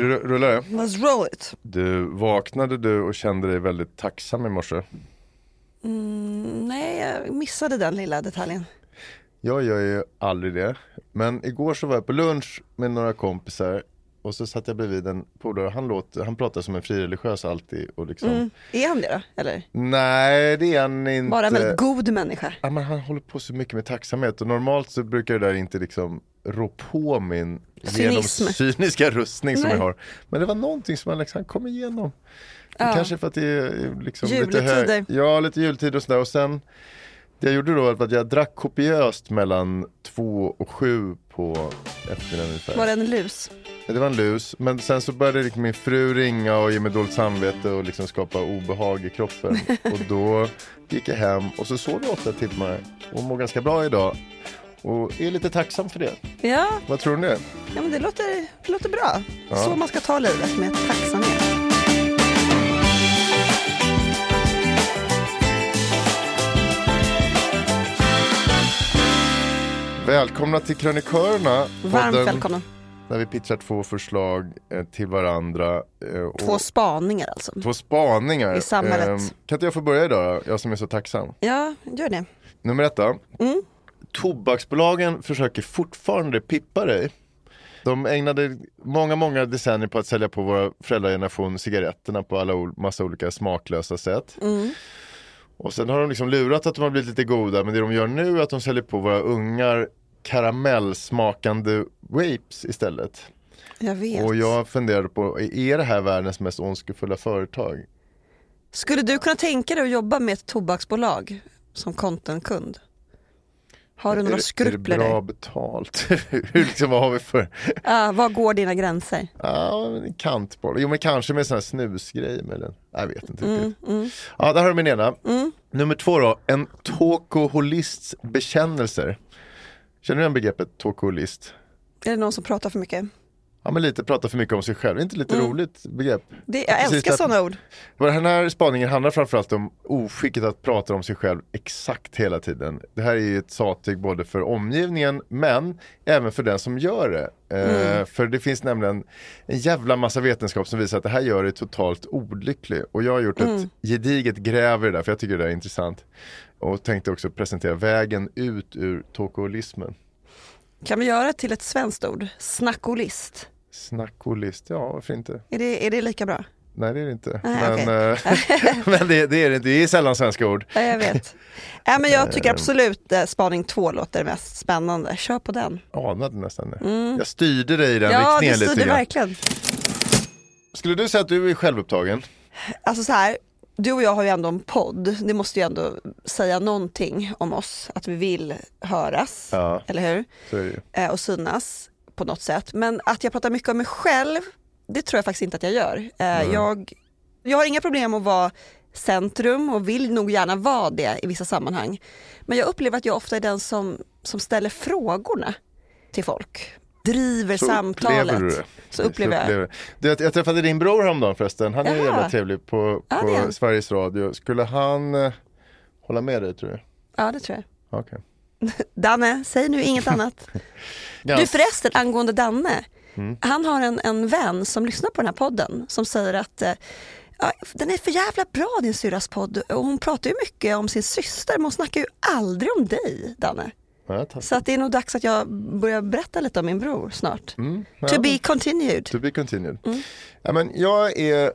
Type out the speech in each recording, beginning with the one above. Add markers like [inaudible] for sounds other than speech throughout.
rullar det? Let's roll it. Du, vaknade du och kände dig väldigt tacksam i morse? Mm, nej, jag missade den lilla detaljen. Jag gör ju aldrig det. Men igår så var jag på lunch med några kompisar och så satt jag bredvid en polare. Han, låter, han pratar som en frireligiös alltid. Och liksom... Mm. Är han det då? Eller? Nej, det är han inte. Bara en väldigt god människa. Ja, men han håller på så mycket med tacksamhet och normalt så brukar det där inte liksom rå på min genom Cynism. cyniska rustning som Nej. jag har. Men det var någonting som han liksom kom igenom. Ja. Kanske för att det är liksom lite hög, Ja, lite jultider och sådär. Och sen det jag gjorde då var att jag drack kopiöst mellan två och sju på eftermiddagen ungefär. Var det en lus? Det var en lus, men sen så började liksom min fru ringa och ge mig dåligt samvete och liksom skapa obehag i kroppen. [laughs] och då gick jag hem och så sov jag åtta timmar och mår ganska bra idag. Och är lite tacksam för det. Ja, Vad tror ni? ja men det låter, det låter bra. Ja. Så man ska ta livet med tacksamhet. Välkomna till Krönikörerna. Varmt podden välkomna. Där vi pitchar två förslag eh, till varandra. eh, Och Två spaningar alltså. två spaningar. I samhället. Ehm, kan inte jag få börja idag? Jag som är så tacksam. Ja, gör det. Nummer ett då. Mm. Tobaksbolagen försöker fortfarande pippa dig. De ägnade många, många decennier på att sälja på våra föräldrageneration cigaretterna på alla massa olika smaklösa sätt. Mm. Och sen har de liksom lurat att de har blivit lite goda men det de gör nu är att de säljer på våra ungar karamellsmakande vapes istället. Jag vet. Och jag funderade på, är det här världens mest ondskefulla företag? Skulle du kunna tänka dig att jobba med ett tobaksbolag som contentkund? Har du några skrupler Är det bra där? betalt? [laughs] Hur liksom, vad har vi för? Ja, var går dina gränser? Ja, en kantboll. Jo men kanske med sån här snusgrej möjligen. Jag vet inte Mm, riktigt. Ja, där har du min ena. Nummer två då, en tokoholists bekännelser. Känner du igen begreppet tokoholist? Är det någon som pratar för mycket? Ja men lite prata för mycket om sig själv, det är inte lite roligt begrepp? Det, jag Precis älskar sådana ord. Den här spaningen handlar framförallt om oskicket att prata om sig själv exakt hela tiden. Det här är ju ett sattyg både för omgivningen men även för den som gör det. Eh, för det finns nämligen en jävla massa vetenskap som visar att det här gör dig totalt olycklig. Och jag har gjort ett gediget gräv i det där för jag tycker det är intressant. Och tänkte också presentera vägen ut ur tokoholismen. Kan vi göra till ett svenskt ord? Snackolist. Snackolist, ja varför inte? Är det, är det lika bra? Nej det är det inte. Nej, men okej. eh, [laughs] [laughs] men det, det är det inte, det är sällan svenska ord. Ja, jag vet. ja, men jag tycker absolut eh, spaning två låter mest spännande. Kör på den. anade nästan det. Jag styrde dig i den Mm. ja, riktningen lite styrde grann. verkligen. Skulle du säga att du är självupptagen? Alltså så här, du och jag har ju ändå en podd. Det måste ju ändå säga någonting om oss. Att vi vill höras, Ja. eller hur? Eh, och synas på något sätt. Men att jag pratar mycket om mig själv, det tror jag faktiskt inte att jag gör. Eh, jag, jag har inga problem att vara centrum och vill nog gärna vara det i vissa sammanhang. Men jag upplever att jag ofta är den som, som ställer frågorna till folk, driver Så samtalet. upplever du det. Så upplever jag. det. Du, jag, träffade din bror häromdagen förresten, han är jävla trevlig på, Ja, på han. Sveriges Radio. Skulle han eh, hålla med dig tror du? Ja det tror jag. Okej. [laughs] Danne, säg nu inget annat. [laughs] Du förresten, angående Danne. Mm. Han har en, en vän som lyssnar på den här podden som säger att eh, ja, den är för jävla bra din syrras podd och hon pratar ju mycket om sin syster men hon snackar ju aldrig om dig Danne. Ja. Så att det är nog dags att jag börjar berätta lite om min bror snart. Mm, ja, To be continued. To be continued. Mm. Ja, men jag är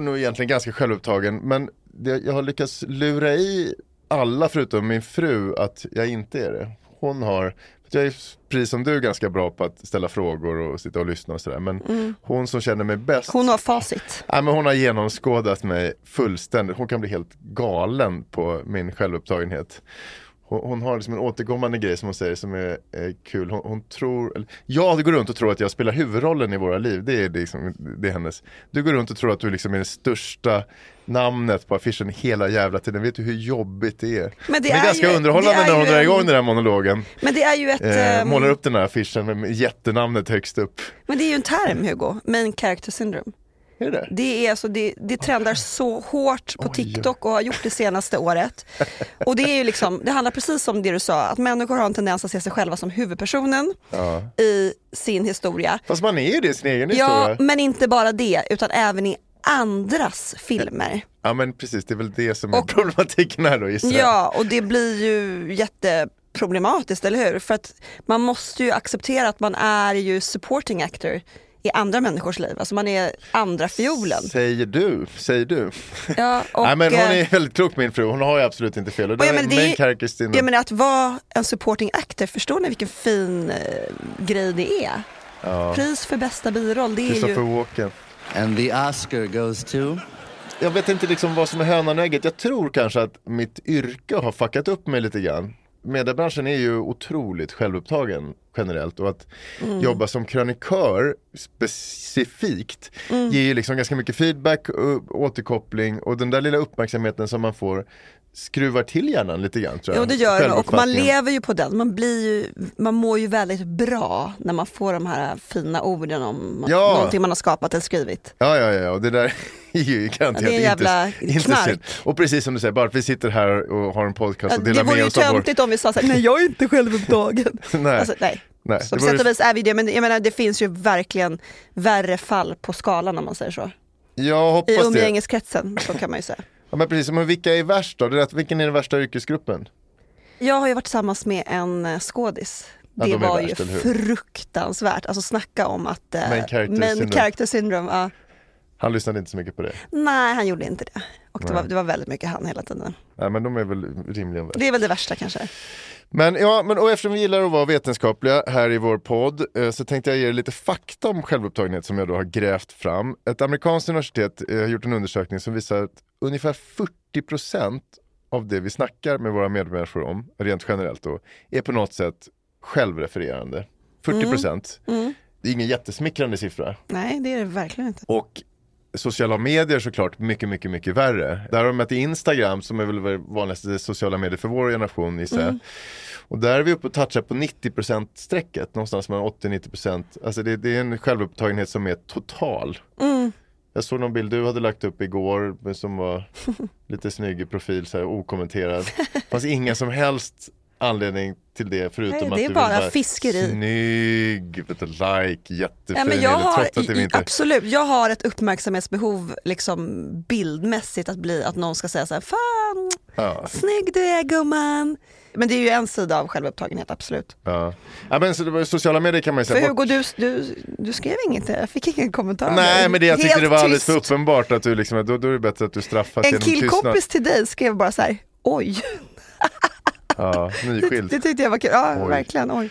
nog egentligen ganska självupptagen men jag har lyckats lura i alla förutom min fru att jag inte är det. Hon har, jag är precis som du ganska bra på att ställa frågor och sitta och lyssna och sådär men hon som känner mig bäst Mm. Hon har facit. Ja, men hon har genomskådat mig fullständigt. Hon kan bli helt galen på min självupptagenhet. Hon, hon har liksom en återkommande grej som hon säger som är, är kul. Hon, hon tror, eller, jag går runt och tror att jag spelar huvudrollen i våra liv. Det är, liksom, det är hennes. Du går runt och tror att du liksom är det största namnet på affischen hela jävla tiden. Vet du hur jobbigt det är? Men det är, är ganska ju- underhållande det är när hon drar en- igång den här monologen. Men det är ju ett, Eh, ehm, målar upp den här affischen med jättenamnet högst upp. men det är ju en term Hugo, main character syndrome. Är det Det, är alltså, det, det trendar så hårt på Oj. TikTok och har gjort det senaste året. [laughs] Och det, är ju liksom, det handlar precis om det du sa, att människor har en tendens att se sig själva som huvudpersonen Ja. i sin historia. Fast man är ju det i sin egen Ja, historia. men inte bara det, utan även i andras filmer. Ja men precis, det är väl det som är Och- problematiken här då gissar. Ja, och det blir ju jätteproblematiskt, eller hur? För att man måste ju acceptera att man är ju supporting actor i andra människors liv. Alltså man är andra fiolen. Säger du, säger du. Ja, och, [laughs] Nej men hon eh, är väldigt klok min fru, hon har ju absolut inte fel. Och det Ja, men det är-. Jag menar att vara en supporting actor, förstår ni vilken fin eh, grej det är? Pris för bästa biroll, det är Christopher ju... Walken. And the Oscar goes to. Jag vet inte liksom vad som är hönan och ägget. Jag tror kanske att mitt yrke har fuckat upp mig lite grann. Mediebranschen är ju otroligt självupptagen generellt och att Mm. jobba som krönikör specifikt Mm. ger ju liksom ganska mycket feedback och återkoppling och den där lilla uppmärksamheten som man får skruvar till hjärnan lite grann tror jag. Jo det gör det och man lever ju på den. Man, blir ju, man mår ju väldigt bra när man får de här fina orden om Ja. någonting man har skapat eller skrivit. Ja, ja, ja, och det där [laughs] är ju garanterat Ja, det jävla inte, inte synd. Och precis som du säger, bara att vi sitter här och har en podcast och det delar vore med ju oss av vår... töntigt om vi sa såhär, nej jag är inte självupptagen. [laughs] Nej, Alltså, nej. nej. Så det på sätt och vore... vis är vi det, men jag menar, det finns ju verkligen värre fall på skalan om man säger så. Jag I hoppas det. umgängeskretsen, så kan man ju säga. Ja, men precis, men vilka är värst då? Det är vilken är den värsta yrkesgruppen? Jag har ju varit tillsammans med en eh, skådis. Ja, Det de var värst, ju fruktansvärt, alltså snacka om att... eh, Main character syndrome. character syndrome. Ja. Han lyssnade inte så mycket på det. Nej, han gjorde inte det. Och det var, det var väldigt mycket han hela tiden. Nej men de är väl rimligen värst. Det är väl det värsta kanske. Men ja, men och eftersom vi gillar att vara vetenskapliga här i vår podd eh, så tänkte jag ge er lite fakta om självupptagenhet som jag då har grävt fram. Ett amerikanskt universitet eh, har gjort en undersökning som visar att ungefär 40% av det vi snackar med våra medmänniskor om, rent generellt då, är på något sätt självrefererande. 40%. Mm. Det är ingen jättesmickrande siffra. Nej, det är det verkligen inte. Och sociala medier såklart mycket, mycket, mycket värre. Där har de mätt Instagram som är väl vanligaste sociala medier för vår generation gissar jag. Och där är vi uppe och touchar på 90% strecket, någonstans mellan 80-90%. Alltså det, det är en självupptagenhet som är total. Mm. Jag såg någon bild du hade lagt upp igår som var [laughs] lite snygg i profil, så här, okommenterad. Det fanns ingen som helst anledning till det förutom Nej, att det är du bara vill fiskeri. Snygg, like, jättefin, Ja, men jag har, att inte absolut, jag har ett uppmärksamhetsbehov liksom bildmässigt att bli att någon ska säga så här, fan Ja. snygg du är gumman. Men det är ju en sida av självupptagenhet, absolut. Ja. ja men så sociala medier kan man ju För säga. Hugo, du, du, du skrev inget, jag fick ingen kommentar. Nej men det, jag tyckte det var alldeles för uppenbart att du liksom, då, då är det bättre att du straffas En genom tystnad. killkompis till dig skrev bara så här, oj. Ja, Det, nyskild. det tyckte jag var kul, ja Oj. verkligen, oj.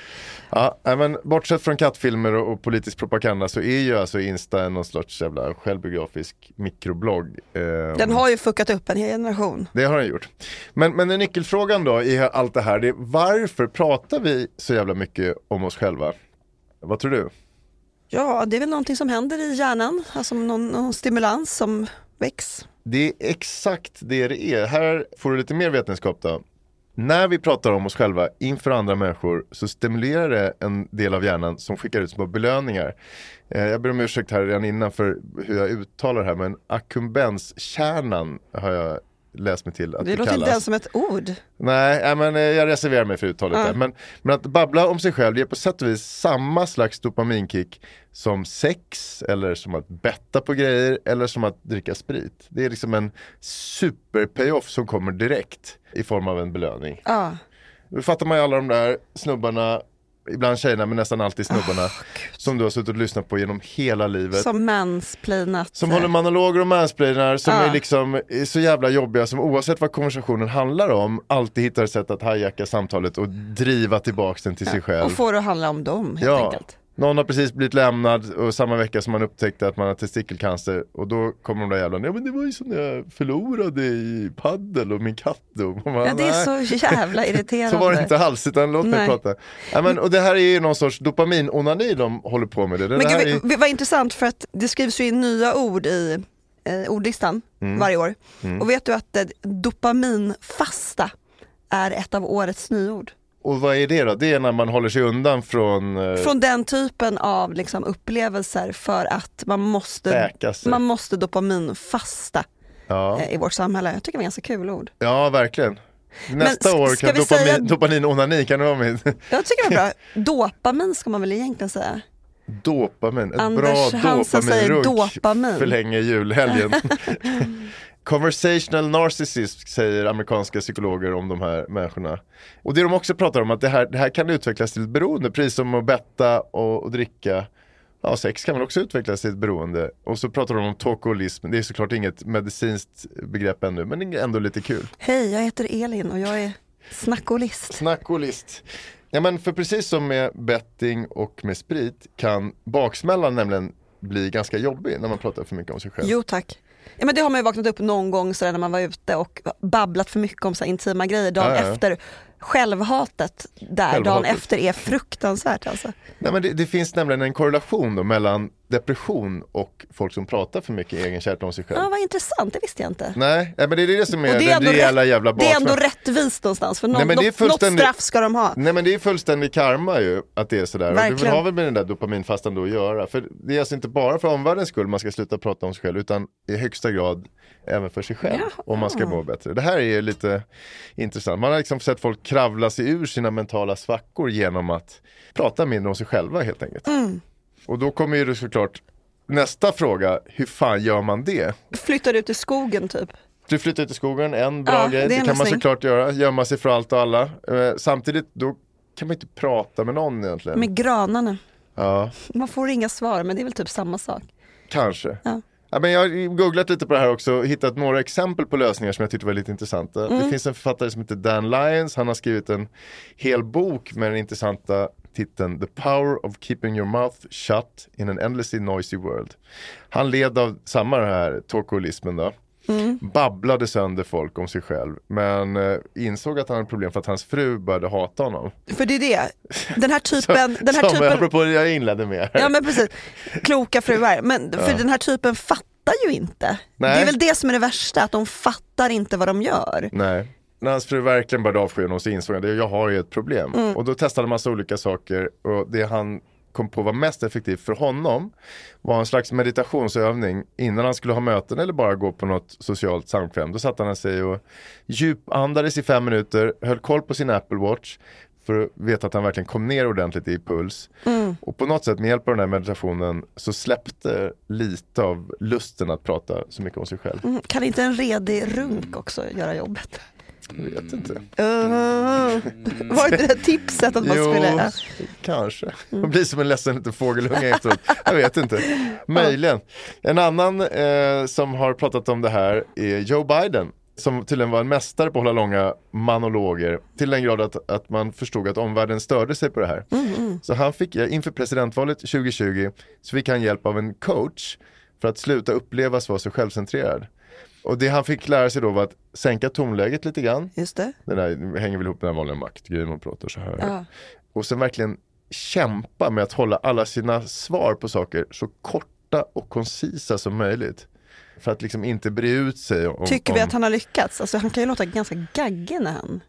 Ja, men bortsett från kattfilmer och, och politisk propaganda så är ju alltså Insta någon sorts jävla självbiografisk mikroblogg. Eh, Den har ju fuckat upp en hel generation. Det har den gjort. Men, men den nyckelfrågan då i allt det här, det är varför pratar vi så jävla mycket om oss själva? Vad tror du? Ja, det är väl någonting som händer i hjärnan, alltså någon, någon stimulans som väcks. Det är exakt det det är. Här får du lite mer vetenskap då när vi pratar om oss själva inför andra människor så stimulerar det en del av hjärnan som skickar ut små belöningar. Eh, jag ber om ursäkt här redan innan för hur jag uttalar det här men ackumbenskärnan har jag läst mig till att Det det, låter kallas. inte ens som ett ord. Nej, men eh, jag reserverar mig för uttalet där. Men, men att babbla om sig själv ger på sätt och vis samma slags dopaminkick som sex eller som att betta på grejer eller som att dricka sprit. Det är liksom en super payoff som kommer direkt i form av en belöning. Ja. Då fattar man ju alla de där snubbarna, ibland tjejerna men nästan alltid snubbarna som du har suttit och lyssnat på genom hela livet. Som mansplainat. Som håller monologer och mansplainar som Ja. är liksom är så jävla jobbiga som oavsett vad konversationen handlar om alltid hittar ett sätt att hijacka samtalet och driva tillbaks den till sig själv. Och få det att handla om dem helt ja. enkelt. Någon har precis blivit lämnad och samma vecka som man upptäckte att man har testikelcancer och då kommer de där jävlarna, ja men det var ju som när jag förlorade i paddel och min katt dog. Ja, det är så jävla irriterande. [laughs] Så var det inte alls, utan låt mig prata. Ja, men, och det här är ju någon sorts dopaminonani de håller på med. Det, det Men gud, är... vad- intressant för att det skrivs ju in nya ord i eh, ordlistan Mm. varje år. Och vet du att eh, dopaminfasta är ett av årets nyord? Och vad är det då? Det är när man håller sig undan från, eh, Från den typen av liksom, upplevelser för att man måste, man måste dopaminfasta ja. eh, i vårt samhälle. Jag tycker det var ganska kul ord. ja, verkligen. Nästa ska- år kan vi säga- dopamin, dopaminonani kan det vara med. Jag tycker det var bra. [laughs] Dopamin ska man väl egentligen säga. Dopamin, ett Anders bra dopaminrunk dopamin. förlänger julhelgen. [laughs] [laughs] Conversational narcissism säger amerikanska psykologer om de här människorna. Och det de också pratar om att det här, det här kan utvecklas till ett beroende, precis som att betta och, och dricka. Ja, sex kan väl också utvecklas till ett beroende. Och så pratar de om talkoholism, det är såklart inget medicinskt begrepp ännu, men ändå lite kul. Hej, jag heter Elin och jag är snackolist. Snackolist. Ja men för precis som med betting och med sprit kan baksmällan nämligen bli ganska jobbig när man pratar för mycket om sig själv. Jo tack. Ja, men det har man ju vaknat upp någon gång sådär när man var ute och babblat för mycket om så här intima grejer dagen Ja, ja. efter. Självhatet där dagen Självhatet. efter är fruktansvärt alltså. Nej, men det, det finns nämligen en korrelation då mellan depression och folk som pratar för mycket egenkärt om sig själv. Ja, vad intressant, det visste jag inte. Nej, men det är det som är, Och det är, den rejäla rätt, jävla det är ändå rättvist någonstans för någon, Nej, något, något straff ska de ha. Nej men det är fullständig karma ju att det är sådär. Och det Verkligen. har väl med den där dopaminfastan då att göra. För det är alltså inte bara för omvärldens skull man ska sluta prata om sig själv utan i högsta grad även för sig själv. Om man ska må bättre. Det här är lite intressant. Man har liksom sett folk kravla sig ur sina mentala svackor genom att prata mindre om sig själva helt enkelt. Mm. Och då kommer ju det såklart nästa fråga, hur fan gör man det? Flyttar ut i skogen typ. Du flyttar ut i skogen, en bra Ja, grej, det det, kan man såklart göra, gömma sig för allt och alla. Eh, samtidigt då kan man inte prata med någon egentligen. Med granarna. Ja, Man får inga svar men det är väl typ samma sak. kanske. Ja. Ja, men jag har googlat lite på det här också och hittat några exempel på lösningar som jag tyckte var lite intressanta. Mm. Det finns en författare som heter Dan Lyons, han har skrivit en hel bok med den intressanta titeln The Power of Keeping Your Mouth Shut in an Endlessly Noisy World. Han led av samma här talkoholismen då. Mm. Babblade sönder folk om sig själv men eh, insåg att han hade problem för att hans fru började hata honom. För det är det, den här [laughs] typen, den här Som typen apropå det jag inledde med. Ja men precis, kloka fruar. Men för Ja. den här typen fattar ju inte. Nej. Det är väl det som är det värsta, att de fattar inte vad de gör. Nej. När hans fru verkligen började avsky honom så insåg han att jag har ju ett problem. Mm. Och då testade massa olika saker och det han kom på var mest effektivt för honom var en slags meditationsövning innan han skulle ha möten eller bara gå på något socialt samkväm. Då satte han sig och djupandades i fem minuter, höll koll på sin Apple Watch för att veta att han verkligen kom ner ordentligt i puls. Mm. Och på något sätt med hjälp av den här meditationen så släppte lite av lusten att prata så mycket om sig själv. Mm. Kan inte en redig runk också göra jobbet? Jag vet inte. Uh, var det det tipset att man Jo, skulle... kanske. Man blir som en ledsen liten fågelunge efteråt. Jag vet inte. Möjligen. En annan eh, som har pratat om det här är Joe Biden. Som tydligen var en mästare på att hålla långa monologer. Till den grad att, att man förstod att omvärlden störde sig på det här. Så han fick, ja, inför presidentvalet 2020 så fick han hjälp av en coach för att sluta upplevas vara så självcentrerad. Och det han fick lära sig då var att sänka tonläget lite grann. Just det. Det där hänger väl ihop med den vanliga maktgrejen man pratar så här. Ja. Och sen verkligen kämpa med att hålla alla sina svar på saker så korta och koncisa som möjligt. För att liksom inte bre ut sig. Om, Tycker vi om... att han har lyckats? Alltså, han kan ju låta ganska gaggig när han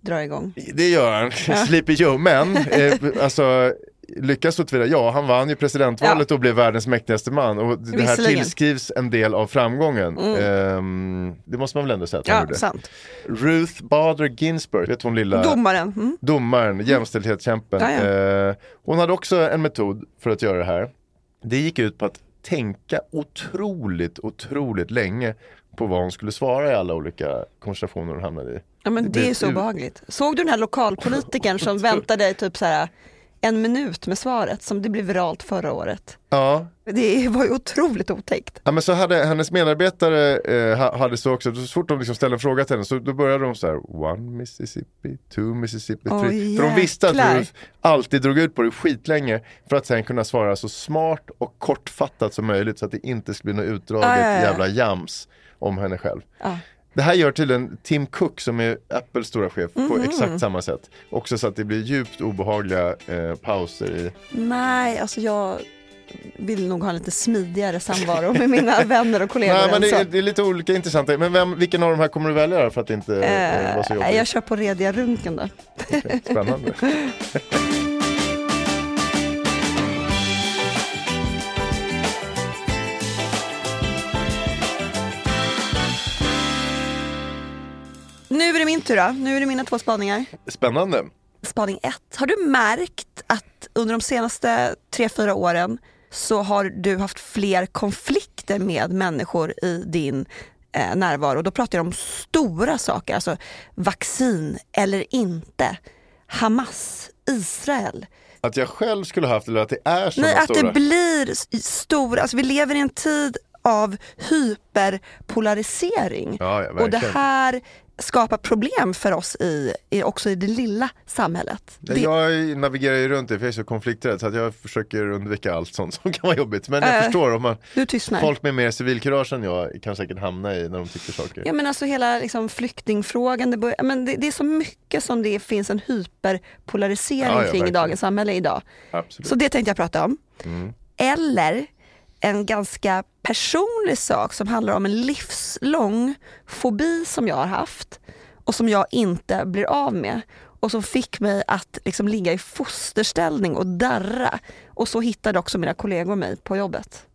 drar igång. Det gör han, Sleepy Joe. Men eh, alltså, lyckas så tillvida, ja han vann ju presidentvalet och blev världens mäktigaste man. Och det här tillskrivs en del av framgången. Ehm, det måste man väl ändå säga att han Ja, gjorde. sant. Ruth Bader Ginsburg, vet hon lilla Domaren. Mm. domaren, jämställdhetskämpen. Ja, ja. Eh, hon hade också en metod för att göra det här. Det gick ut på att tänka otroligt, otroligt länge på vad hon skulle svara i alla olika konversationer hon hamnade i. Ja, men det, Det är så obehagligt. Såg du den här lokalpolitikern som [laughs] väntade typ så här en minut med svaret som det blev viralt förra året? Ja, Det var ju otroligt otäckt. Ja men så hade hennes medarbetare eh, ha- hade så också, så fort de liksom ställde en fråga till henne så då började de så här one Mississippi, two Mississippi, Åh, three. För de visste att. Ruth alltid drog ut på det skitlänge för att sen kunna svara så smart och kortfattat som möjligt så att det inte skulle bli något utdraget ja. jävla jams om henne själv. Ja. Det här gör tydligen Tim Cook som är Apples stora chef Mhm. på exakt samma sätt. Också så att det blir djupt obehagliga eh, pauser i Nej, alltså jag vill nog ha lite smidigare samvaro med mina [laughs] vänner och kollegor Nej, men det, är, det är lite olika intressanta. Men vem, vilken av de här kommer du välja för att inte eh, vara så Eh, jobbig? jag kör på rediga runken då. Spännande. [laughs] min tur då. Nu är det mina två spaningar. Spännande. Spaning 1. Har du märkt att under de senaste 3-4 åren så har du haft fler konflikter med människor i din eh, närvaro? Då pratar jag om stora saker, alltså vaccin eller inte, Hamas, Israel. Att jag själv skulle ha haft eller att det är sådana Nej, att stora. det blir stora, alltså vi lever i en tid av hyperpolarisering. Ja, ja, och det här skapar problem för oss i, i, också i det lilla samhället. Det- Jag navigerar ju runt det för jag är så konflikträdd så att jag försöker undvika allt sånt som [laughs] kan vara jobbigt. Men jag Äh, förstår om man, folk med mer civilkurage än jag kan säkert hamna i när de tycker saker. Ja men alltså hela liksom, flyktingfrågan, det, bör, men det, det är så mycket som det finns en hyperpolarisering Ja, ja, kring i dagens samhälle idag. Absolut. Så det tänkte jag prata om. Eller en ganska personlig sak som handlar om en livslång fobi som jag har haft och som jag inte blir av med och som fick mig att liksom ligga i fosterställning och darra. Och så hittade också mina kollegor mig på jobbet.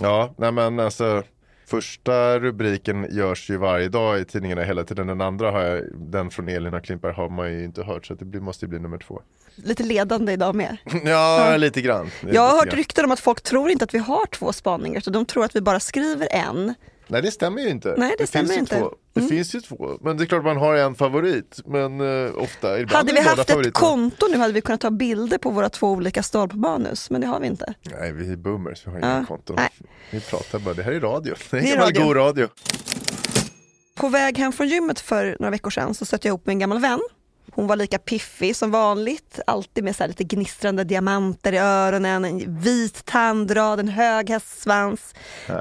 Ja, nej men alltså Första rubriken görs ju varje dag i tidningarna hela tiden. Den andra har jag, den från Elin Klimper har man ju inte hört så det blir, måste ju bli nummer två. Lite ledande idag med. [laughs] Ja, lite grann. Jag har hört grann. rykten om att folk tror inte att vi har två spaningar, så de tror att vi bara skriver en. Nej det stämmer ju inte. Nej, det stämmer finns inte. Två. Det Mm. finns ju två. Men det är klart man har en favorit. Men uh, ofta, ibland Hade vi haft ett konto nu hade vi kunnat ta bilder på våra två olika stolpmanus, men det har vi inte. Nej vi är boomers, vi har Ja, inga konton. nej. Vi pratar bara, det här är radio. [laughs] Det är, Det är radio. god radio. På väg hem från gymmet för några veckor sedan så stötte jag ihop med en gammal vän. Hon var lika piffig som vanligt, alltid med så lite gnistrande diamanter i öronen, en vit tandrad, en hög hästsvans.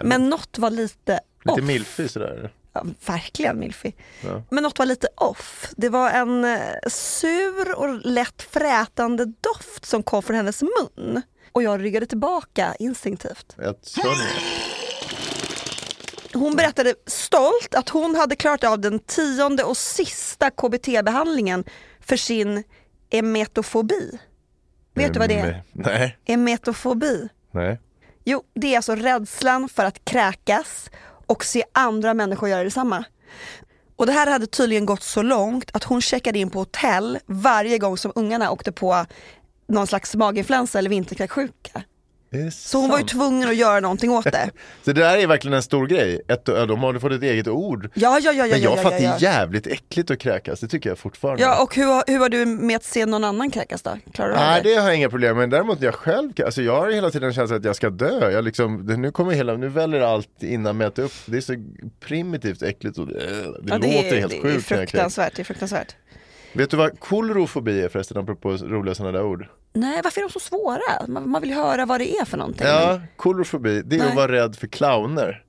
Men något var lite Lite off. milfig sådär. Ja, verkligen milfig. Ja. Men något var lite off. Det var en eh, sur och lätt frätande doft som kom från hennes mun. Och jag ryggade tillbaka instinktivt. Ner. Hon berättade stolt att hon hade klarat av den tionde och sista KBT-behandlingen för sin emetofobi. Vet du vad det är? Nej, Emetofobi. nej. Jo, det är alltså rädslan för att kräkas och se andra människor göra detsamma. Och det här hade tydligen gått så långt att hon checkade in på hotell varje gång som ungarna åkte på någon slags maginfluensa eller vinterkräksjuka. Det är Så hon var ju sant. tvungen att göra någonting åt det. [laughs] Så det där är verkligen en stor grej. Ett, ja, de har fått ett eget ord. Ja, ja, ja, ja, Men jag ja, fattar ja, det ja. är jävligt äckligt att kräkas, det tycker jag fortfarande. Ja, och hur, har- hur var du med att se någon annan kräkas då? Klarar du Nej det? det har jag inga problem med, däremot jag själv, alltså jag har hela tiden känt att jag ska dö. Jag liksom, det, nu kommer hela, nu väller allt innan att upp. Det är så primitivt äckligt och det, det Ja, låter är, helt det är sjukt kräks. fruktansvärt, det är fruktansvärt. Vet du vad kolrofobi är förresten, apropå roliga sådana där ord? Nej, varför är de så svåra? Man, man vill höra vad det är för någonting. Ja, kolrofobi, det är Nej. att vara rädd för clowner.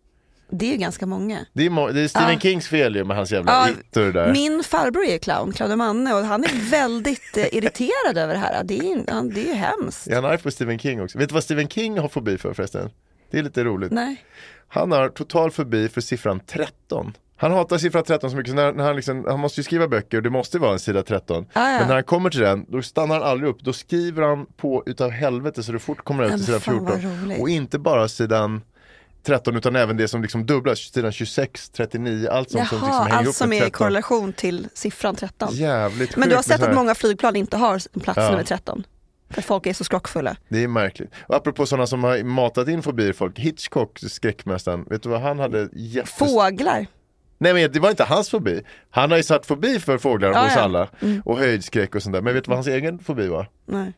Det är ju ganska många. Det är, må- det är Stephen Ja. Kings fel ju med hans jävla Ja, där. Min farbror är clown, Clown Manne, och han är [laughs] väldigt eh, irriterad över det här. Det är, ju- han- det är ju hemskt. Jag är arg på Stephen King också. Vet du vad Stephen King har fobi för förresten? Det är lite roligt. Nej. Han har total fobi för siffran 13. Han hatar siffra 13 så mycket så när, när han, liksom, han måste ju skriva böcker och det måste vara en sida 13. Ah, ja. Men när han kommer till den, då stannar han aldrig upp. Då skriver han på utav helvete så det fort kommer ut till sidan vad 14. roligt. Och inte bara sidan 13 utan även det som liksom dubblas, sidan 26, 39, allt sånt som liksom Jaha, hänger ihop allt som med är i 13. korrelation till siffran 13. Jävligt Men du har sett att många flygplan inte har en plats Ja. nummer 13? För folk är så skrockfulla. Det är märkligt. Och apropå sådana som har matat in fobier folk, Hitchcock, skräckmästaren, vet du vad han hade? Jättes... Fåglar. Nej men det var inte hans fobi. Han har ju satt fobi för fåglar Ja, hos ja. alla. Och höjdskräck och sånt där. Men vet du vad hans egen fobi var? Nej.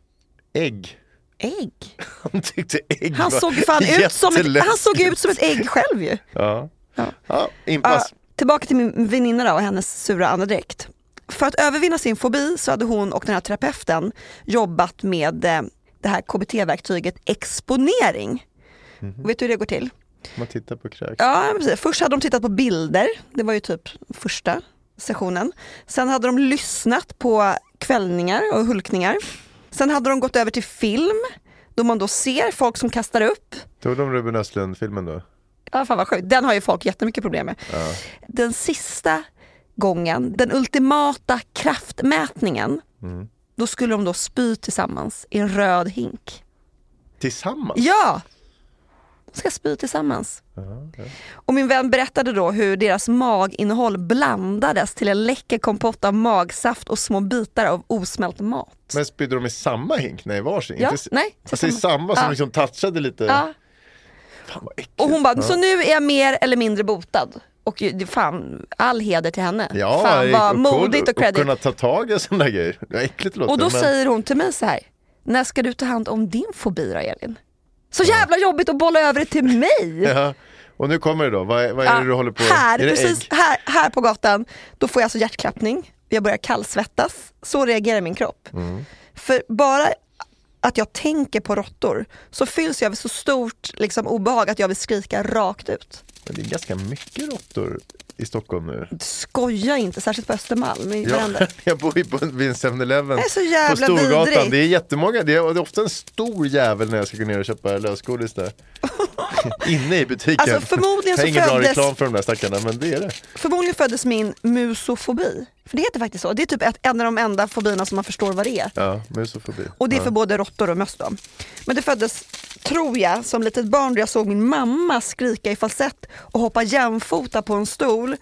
Ägg. Ägg? [laughs] Han tyckte ägg Han var såg fan ut som ett, han såg ut som ett ägg själv ju. Ja, Ja. ja impas. Ja, tillbaka till min väninna då och hennes sura andedräkt. För att övervinna sin fobi så hade hon och den här terapeuten jobbat med eh, det här KBT-verktyget exponering. Mhm. Och vet du hur det går till? Man tittar på kräk. Ja, precis. Först hade de tittat på bilder, det var ju typ första sessionen. Sen hade de lyssnat på kvällningar och hulkningar. Sen hade de gått över till film, då man då ser folk som kastar upp. Tog de Ruben Östlund-filmen då? Ja, fan vad sjukt. Den har ju folk jättemycket problem med. Den sista gången, den ultimata kraftmätningen, då skulle de då spy tillsammans i en röd hink. Tillsammans? Ja! De ska spy tillsammans. Och min vän berättade då hur deras maginnehåll blandades till en läcker kompott av magsaft och små bitar av osmält mat. Men spydde de i samma hink? Nej, varsin? Ja, Inte... nej, Alltså i samma som Ja. liksom touchade lite? Ja. Fan vad äckligt. Och hon bara, så nu är jag mer eller mindre botad. Och fan, all heder till henne. Ja, fan vad och modigt och credit. kunna ta tag i sådana grejer. Det äckligt låter Och då men... säger hon till mig så här, när ska du ta hand om din fobi då Elin? Så jävla jobbigt att bolla över det till mig! [laughs] Ja. Och nu kommer det då, vad vad är det du håller på här, Är det precis, ägg? här, här på gatan, då får jag alltså hjärtklappning, jag börjar kallsvettas, så reagerar min kropp. Mm. För bara att jag tänker på råttor så fylls jag av så stort liksom, obehag att jag vill skrika rakt ut. Men det är ganska mycket råttor i Stockholm nu. Skoja inte, särskilt på Östermalm. i Ja, [laughs] jag bor ju på vid en 7-Eleven Det är så på Storgatan. vidrigt. Det är jättemånga, det är, det är ofta en stor jävel när jag ska gå ner och köpa lösgodis där. [laughs] Inne i butiken. Alltså, förmodligen är så ingen bra reklam för de där stackarna men det är det. Förmodligen föddes min musofobi. För det heter faktiskt så. Det är typ ett, en av de enda fobierna som man förstår vad det är. Ja, musofobi. Och det är ja. för både råttor och möss då. Men det föddes, tror jag, som litet barn då jag såg min mamma skrika i falsett och hoppa jämfota på en stol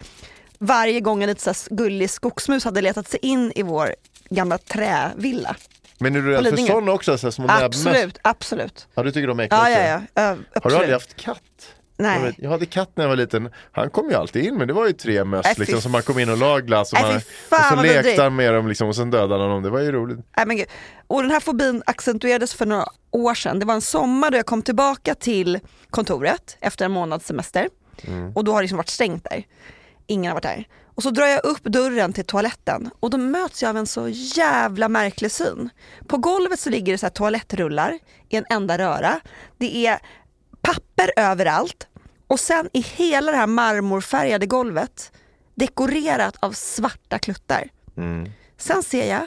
varje gång en lite så gullig skogsmus hade letat sig in i vår gamla trävilla. Men är du rädd för sådana också? Så här, små? Absolut, absolut. Ja, du tycker de är äckliga Ja, ja, ja. ja Har du aldrig haft katt? Nej. Jag, vet, jag hade katt när jag var liten. Han kom ju alltid in men det var ju tre möss fy liksom, som man kom in och la glass och, man, fan, och så lekte han med dem liksom, och sen dödade han dem. Det var ju roligt. Nej, men gud. Och den här fobin accentuerades för några år sedan. Det var en sommar då jag kom tillbaka till kontoret efter en månads semester. Och då har det liksom varit stängt där. Ingen har varit där. Och så drar jag upp dörren till toaletten och då möts jag av en så jävla märklig syn. På golvet så ligger det så här toalettrullar i en enda röra. Det är papper överallt och sen i hela det här marmorfärgade golvet dekorerat av svarta kluttar. Sen ser jag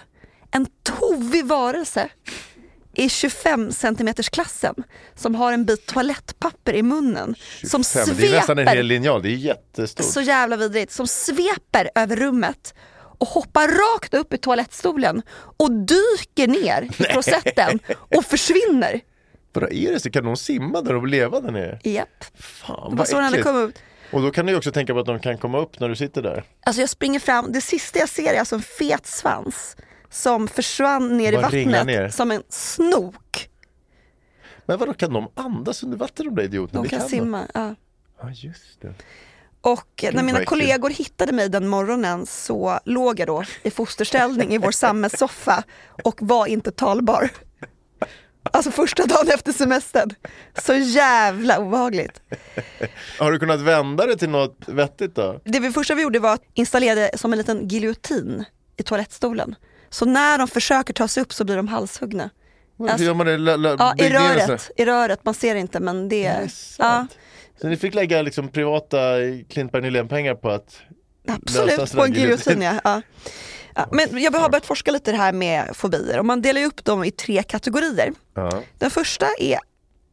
en tovig varelse i 25 centimeters klassen som har en bit toalettpapper i munnen. Som Fem, det är nästan en hel sveper, linjal, det är jättestort. så jävla vidrigt, som sveper över rummet och hoppar rakt upp i toalettstolen och dyker ner i [laughs] klosetten och försvinner. Vadå, är det så? Kan de simma där och leva där nere? Japp. Fan vad så äckligt. kommit ut. Och då kan du också tänka på att de kan komma upp när du sitter där. Alltså jag springer fram, det sista jag ser är alltså en fet svans som försvann ner i Bara ringlar vattnet ner. som en snok. Men vadå, kan de andas under vatten de där idioterna? De Det kan simma. Ja. Ja, just det. Och när vad mina kollegor hittade mig den morgonen så låg jag då i fosterställning i vår [laughs] sammetssoffa och var inte talbar. Alltså första dagen efter semestern. Så jävla obehagligt. Har du kunnat vända det till något vettigt då? Det vi första vi gjorde var att installera det som en liten giljotin i toalettstolen. Så när de försöker ta sig upp så blir de halshuggna. Hur Alltså- gör man det? La, la, Ja, i röret, i röret, man ser inte men det Det är... är Ja. Så ni fick lägga liksom privata Klintberg Nylén-pengar på att absolut, sådär på en giljotin ja. ja. [laughs] ja. Men jag har börjat forska lite det här med fobier och man delar upp dem i tre kategorier. Ja. Den första är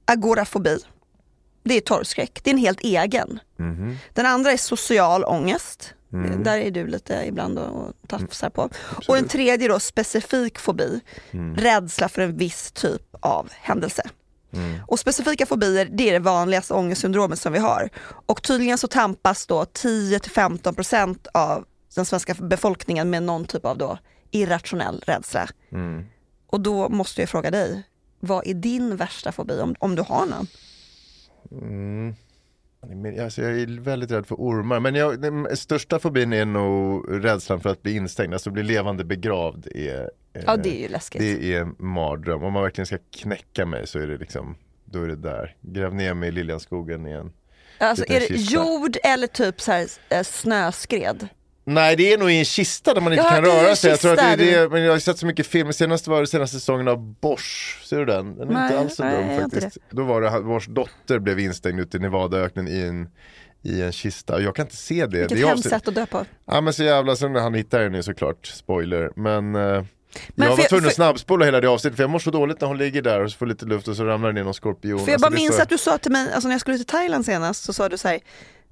agorafobi. Det är torrskräck, det är en helt egen. Mhm. Den andra är social ångest. Mm. Där är du lite ibland och, tafsar på. Och den tredje då specifik fobi, Mm. rädsla för en viss typ av händelse. Mm. Och specifika fobier det är det vanligaste ångestsyndromet som vi har. Och tydligen så tampas då 10-15% av den svenska befolkningen med någon typ av då irrationell rädsla. Mm. Och då måste jag fråga dig, vad är din värsta fobi om, om du har någon? Mm. Alltså, jag är väldigt rädd för ormar, men jag, den största fobin är nog rädslan för att bli instängd, alltså bli levande begravd. Är, Ja det är ju läskigt. det är en mardröm. Om man verkligen ska knäcka mig så är det liksom, då är det där. Gräv ner mig i Liljanskogen igen. alltså, är det kista. jord eller typ så här, eh, snöskred? Nej det är nog i en kista där man inte Ja, kan röra sig. Jag tror att det är det, men jag har sett så mycket film. Senast var det senaste säsongen av Bosch. Ser du den? Den är Nej, inte alls så nej, jag dum faktiskt. Då var det vars dotter blev instängd ute i Nevadaöknen i en, i en kista. Jag kan inte se det. Vilket det hemskt sätt att dö på. Ja men så jävla, sen han hittar den är såklart, spoiler. Men, eh, Men jag var tvungen att snabbspola hela det avsnittet för jag mår så dåligt när hon ligger där och så får lite luft och så ramlar det ner någon skorpion. För jag Alltså, bara är minns så- att du sa till mig, alltså när jag skulle till Thailand senast så sa du så här,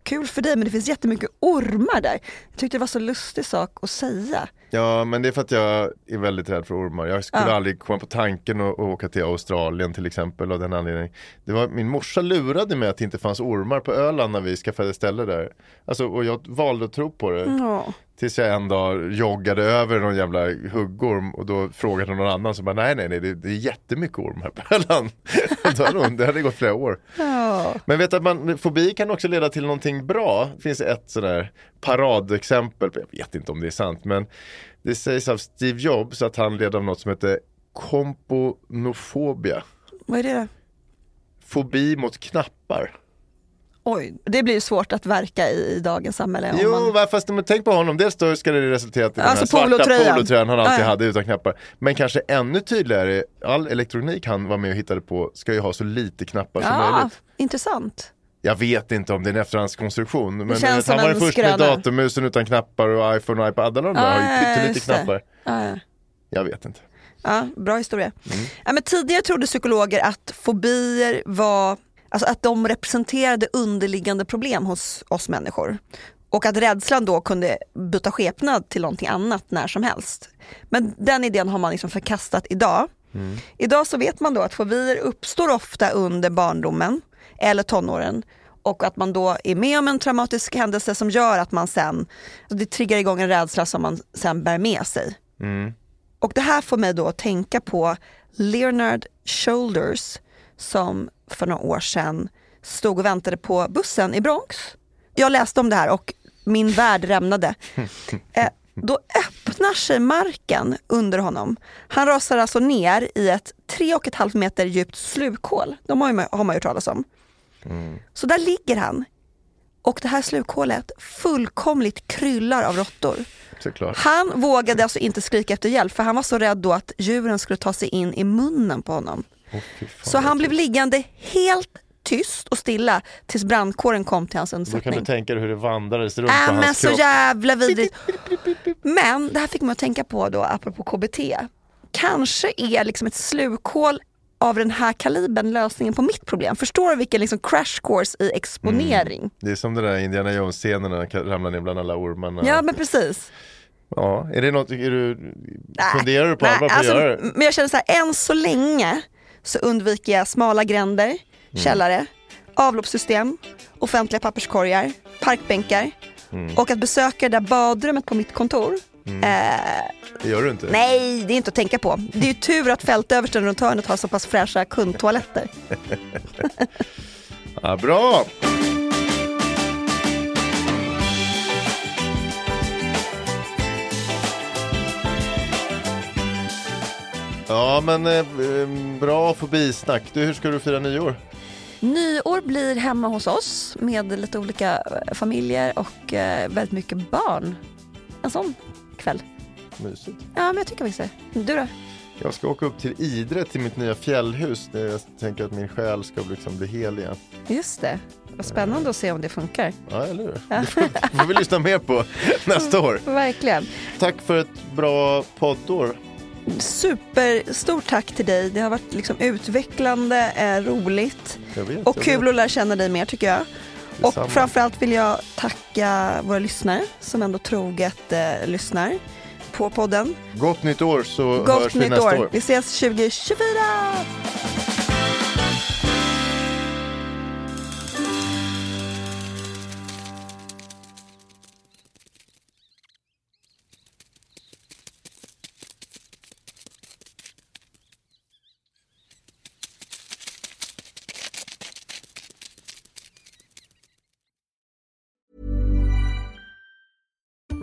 kul för dig men det finns jättemycket ormar där. Jag tyckte det var så lustig sak att säga. Ja men det är för att jag är väldigt rädd för ormar. Jag skulle Ja. aldrig komma på tanken att, att åka till Australien till exempel av den anledningen. Det var, min morsa lurade mig att det inte fanns ormar på Öland när vi skaffade ställe där. Alltså, och jag valde att tro på det. Ja. Tills jag en dag joggade över någon jävla huggorm och då frågade någon annan som bara nej nej nej det, det är jättemycket orm här på [laughs] Öland. [laughs] Det hade gått flera år. Ja. Men vet att man, fobi kan också leda till någonting bra. Det finns ett sådär paradexempel, jag vet inte om det är sant, men det sägs av Steve Jobs att han led av något som heter komponofobia. Vad är det? Fobi mot knappar. Oj, det blir ju svårt att verka i, i dagens samhälle. Jo, man... va, fast men tänk på honom, dels då ska det resultera Alltså den här svarta polotröjan. polotröjan han alltid ja. hade utan knappar. Men kanske ännu tydligare, all elektronik han var med och hittade på ska ju ha så lite knappar som Ja, möjligt. intressant. Jag vet inte om det är en efterhandskonstruktion. Men som han var den första med skröna. datormusen utan knappar och iPhone och iPad. Alla de där har ju det. knappar. Ja. Jag vet inte. Ja, bra historia. Mm. Ja, men tidigare trodde psykologer att fobier var, alltså att de representerade underliggande problem hos oss människor. Och att rädslan då kunde byta skepnad till någonting annat när som helst. Men den idén har man liksom förkastat idag. Mm. Idag så vet man då att fobier uppstår ofta under barndomen eller tonåren och att man då är med om en traumatisk händelse som gör att man sen, det triggar igång en rädsla som man sen bär med sig. Mm. Och det här får mig då att tänka på Leonard Shoulders som för några år sedan stod och väntade på bussen i Bronx. Jag läste om det här och min värld rämnade. [laughs] Eh, då öppnar sig marken under honom. Han rasar alltså ner i ett tre och ett halvt meter djupt slukhål. De har, ju, har man ju hört talas om. Så där ligger han. Och det här slukhålet fullkomligt kryllar av råttor. Såklart. Han vågade alltså inte skrika efter hjälp för han var så rädd då att djuren skulle ta sig in i munnen på honom. Fan, Så han blev liggande helt tyst och stilla tills brandkåren kom till hans Då kan undsättning. du tänka dig hur det vandrades runt Äh, på hans så kropp. jävla vidrigt. Men det här fick mig att tänka på då, apropå KBT. Kanske är liksom ett slukhål av den här kalibern lösningen på mitt problem. Förstår du vilken liksom crash course i exponering? Det är som den där Indiana Jones-scenen när han kan ramla ner bland alla ormarna. Ja men precis. Ja, är det något, är du, Nej, funderar du på allvar på alltså, att göra det? Men jag känner så här, än så länge så undviker jag smala gränder, Mm. källare, avloppssystem, offentliga papperskorgar, parkbänkar Mm. och att besöka det där badrummet på mitt kontor. Eh, Det gör du inte? nej, det är inte att tänka på. Det är ju tur att fältöversten runt hörnet har så pass fräscha kundtoaletter. [laughs] Ja, bra! Ja men eh, eh, bra fobisnack. Du, hur ska du fira nyår? Nyår blir hemma hos oss med lite olika eh, familjer och eh, väldigt mycket barn. En sån kväll. Mysigt. Ja, men jag tycker faktiskt det. Du då? Jag ska åka upp till Idre till mitt nya fjällhus. Där jag tänker att min själ ska liksom bli hel igen. Just det. Vad spännande att se om det funkar. Ja, eller hur? Det får, det får vi lyssna mer på [laughs] nästa år. Verkligen. Tack för ett bra poddår. superstort tack till dig. Det har varit liksom utvecklande, eh, roligt vet, och kul vet. att lära känna dig mer tycker jag. Detsamma. Och framförallt vill jag tacka våra lyssnare som ändå troget eh, lyssnar på podden. Gott nytt år så Gott hörs vi nästa år. år. Vi ses 2024!